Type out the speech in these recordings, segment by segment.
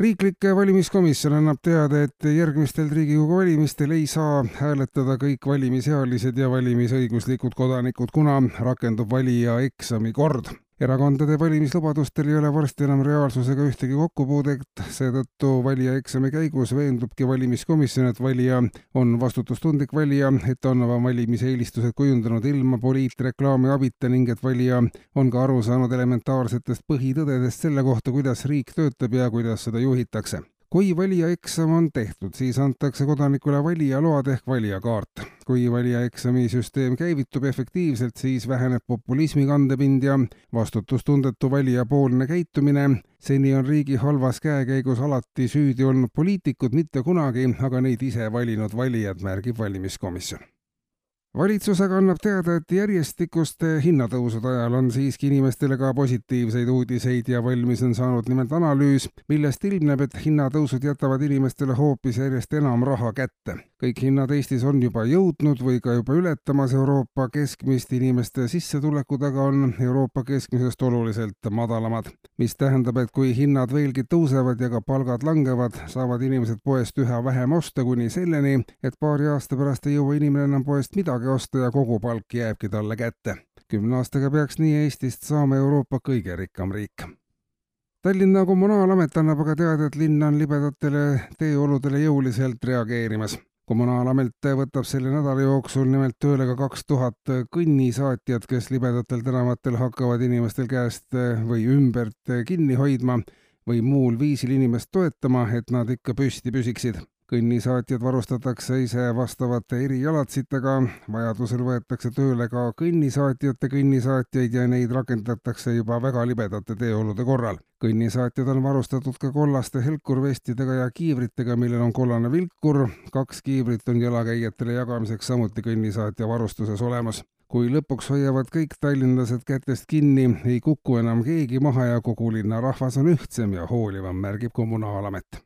riiklik valimiskomisjon annab teada, et järgmistel Riigikogu valimistel ei saa hääletada kõik valimisealised ja valimisõiguslikud kodanikud, kuna rakendub valija eksami kord erakondade valimislubadustel ei ole varsti enam reaalsusega ühtegi kokkupuudet, seetõttu valijaeksami käigus veendubki valimiskomisjon, et valija on vastutustundlik valija, et on oma valimiseelistused kujundanud ilma poliitreklaami abita ning et valija on ka aru saanud elementaarsetest põhitõdedest selle kohta, kuidas riik töötab ja kuidas seda juhitakse kui valijaeksam on tehtud, siis antakse kodanikule valijaload ehk valijakaart. Kui valijaeksami süsteem käivitub efektiivselt, siis väheneb populismi kandepind ja vastutustundetu valijapoolne käitumine. seni on riigi halvas käekäigus alati süüdi olnud poliitikud, mitte kunagi aga neid ise valinud valijad, märgib valimiskomisjon valitsus aga annab teada, et järjestikuste hinnatõusude ajal on siiski inimestele ka positiivseid uudiseid ja valmis on saanud nimelt analüüs, millest ilmneb, et hinnatõusud jätavad inimestele hoopis järjest enam raha kätte. kõik hinnad Eestis on juba jõudnud või ka juba ületamas Euroopa keskmist, inimeste sissetulekud aga on Euroopa keskmisest oluliselt madalamad, mis tähendab, et kui hinnad veelgi tõusevad ja ka palgad langevad, saavad inimesed poest üha vähem osta kuni selleni, et paari aasta pärast ei jõua inimene enam poest midagi osta ja kogu palk jääbki talle kätte. kümne aastaga peaks nii Eestist saama Euroopa kõige rikkam riik. Tallinna kommunaalamet annab aga teada, et linn on libedatele teeoludele jõuliselt reageerimas kommunaalamet võtab selle nädala jooksul nimelt tööle ka kaks tuhat kõnnisaatjat, kes libedatel tänavatel hakkavad inimestel käest või ümbert kinni hoidma või muul viisil inimest toetama, et nad ikka püsti püsiksid kõnnisaatjad varustatakse ise vastavate erialatsitega, vajadusel võetakse tööle ka kõnnisaatjate kõnnisaatjaid ja neid rakendatakse juba väga libedate teeolude korral. kõnnisaatjad on varustatud ka kollaste helkurvestidega ja kiivritega, millel on kollane vilkur, kaks kiivrit on jalakäijatele jagamiseks samuti kõnnisaatja varustuses olemas. Kui lõpuks hoiavad kõik tallinlased kätest kinni, ei kuku enam keegi maha ja kogu linna rahvas on ühtsem ja hoolivam, märgib kommunaalamet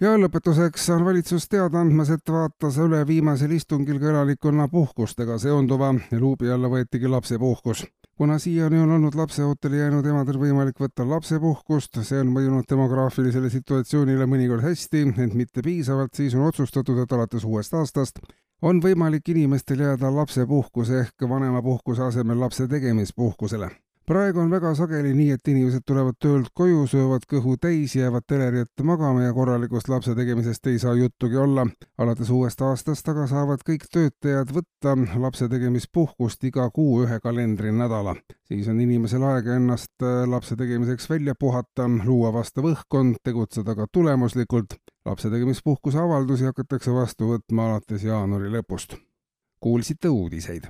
ja lõpetuseks on valitsus teada andmas, et vaatas üle viimasel istungil ka elanikkonna puhkustega seonduva ja luubi alla võetigi lapsepuhkus. kuna siiani on olnud lapseootele jäänud emadel võimalik võtta lapsepuhkust, see on mõjunud demograafilisele situatsioonile mõnikord hästi, ent mitte piisavalt, siis on otsustatud, et alates uuest aastast on võimalik inimestel jääda lapsepuhkuse ehk vanemapuhkuse asemel lapse tegemispuhkusele praegu on väga sageli nii, et inimesed tulevad töölt koju, söövad kõhu täis, jäävad teleri ette magama ja korralikust lapse tegemisest ei saa juttugi olla. alates uuest aastast aga saavad kõik töötajad võtta lapse tegemispuhkust iga kuu ühe kalendrinädala. siis on inimesel aega ennast äh, lapse tegemiseks välja puhata, luua vastav õhkkond, tegutseda ka tulemuslikult. lapse tegemispuhkuse avaldusi hakatakse vastu võtma alates jaanuari lõpust. kuulsite uudiseid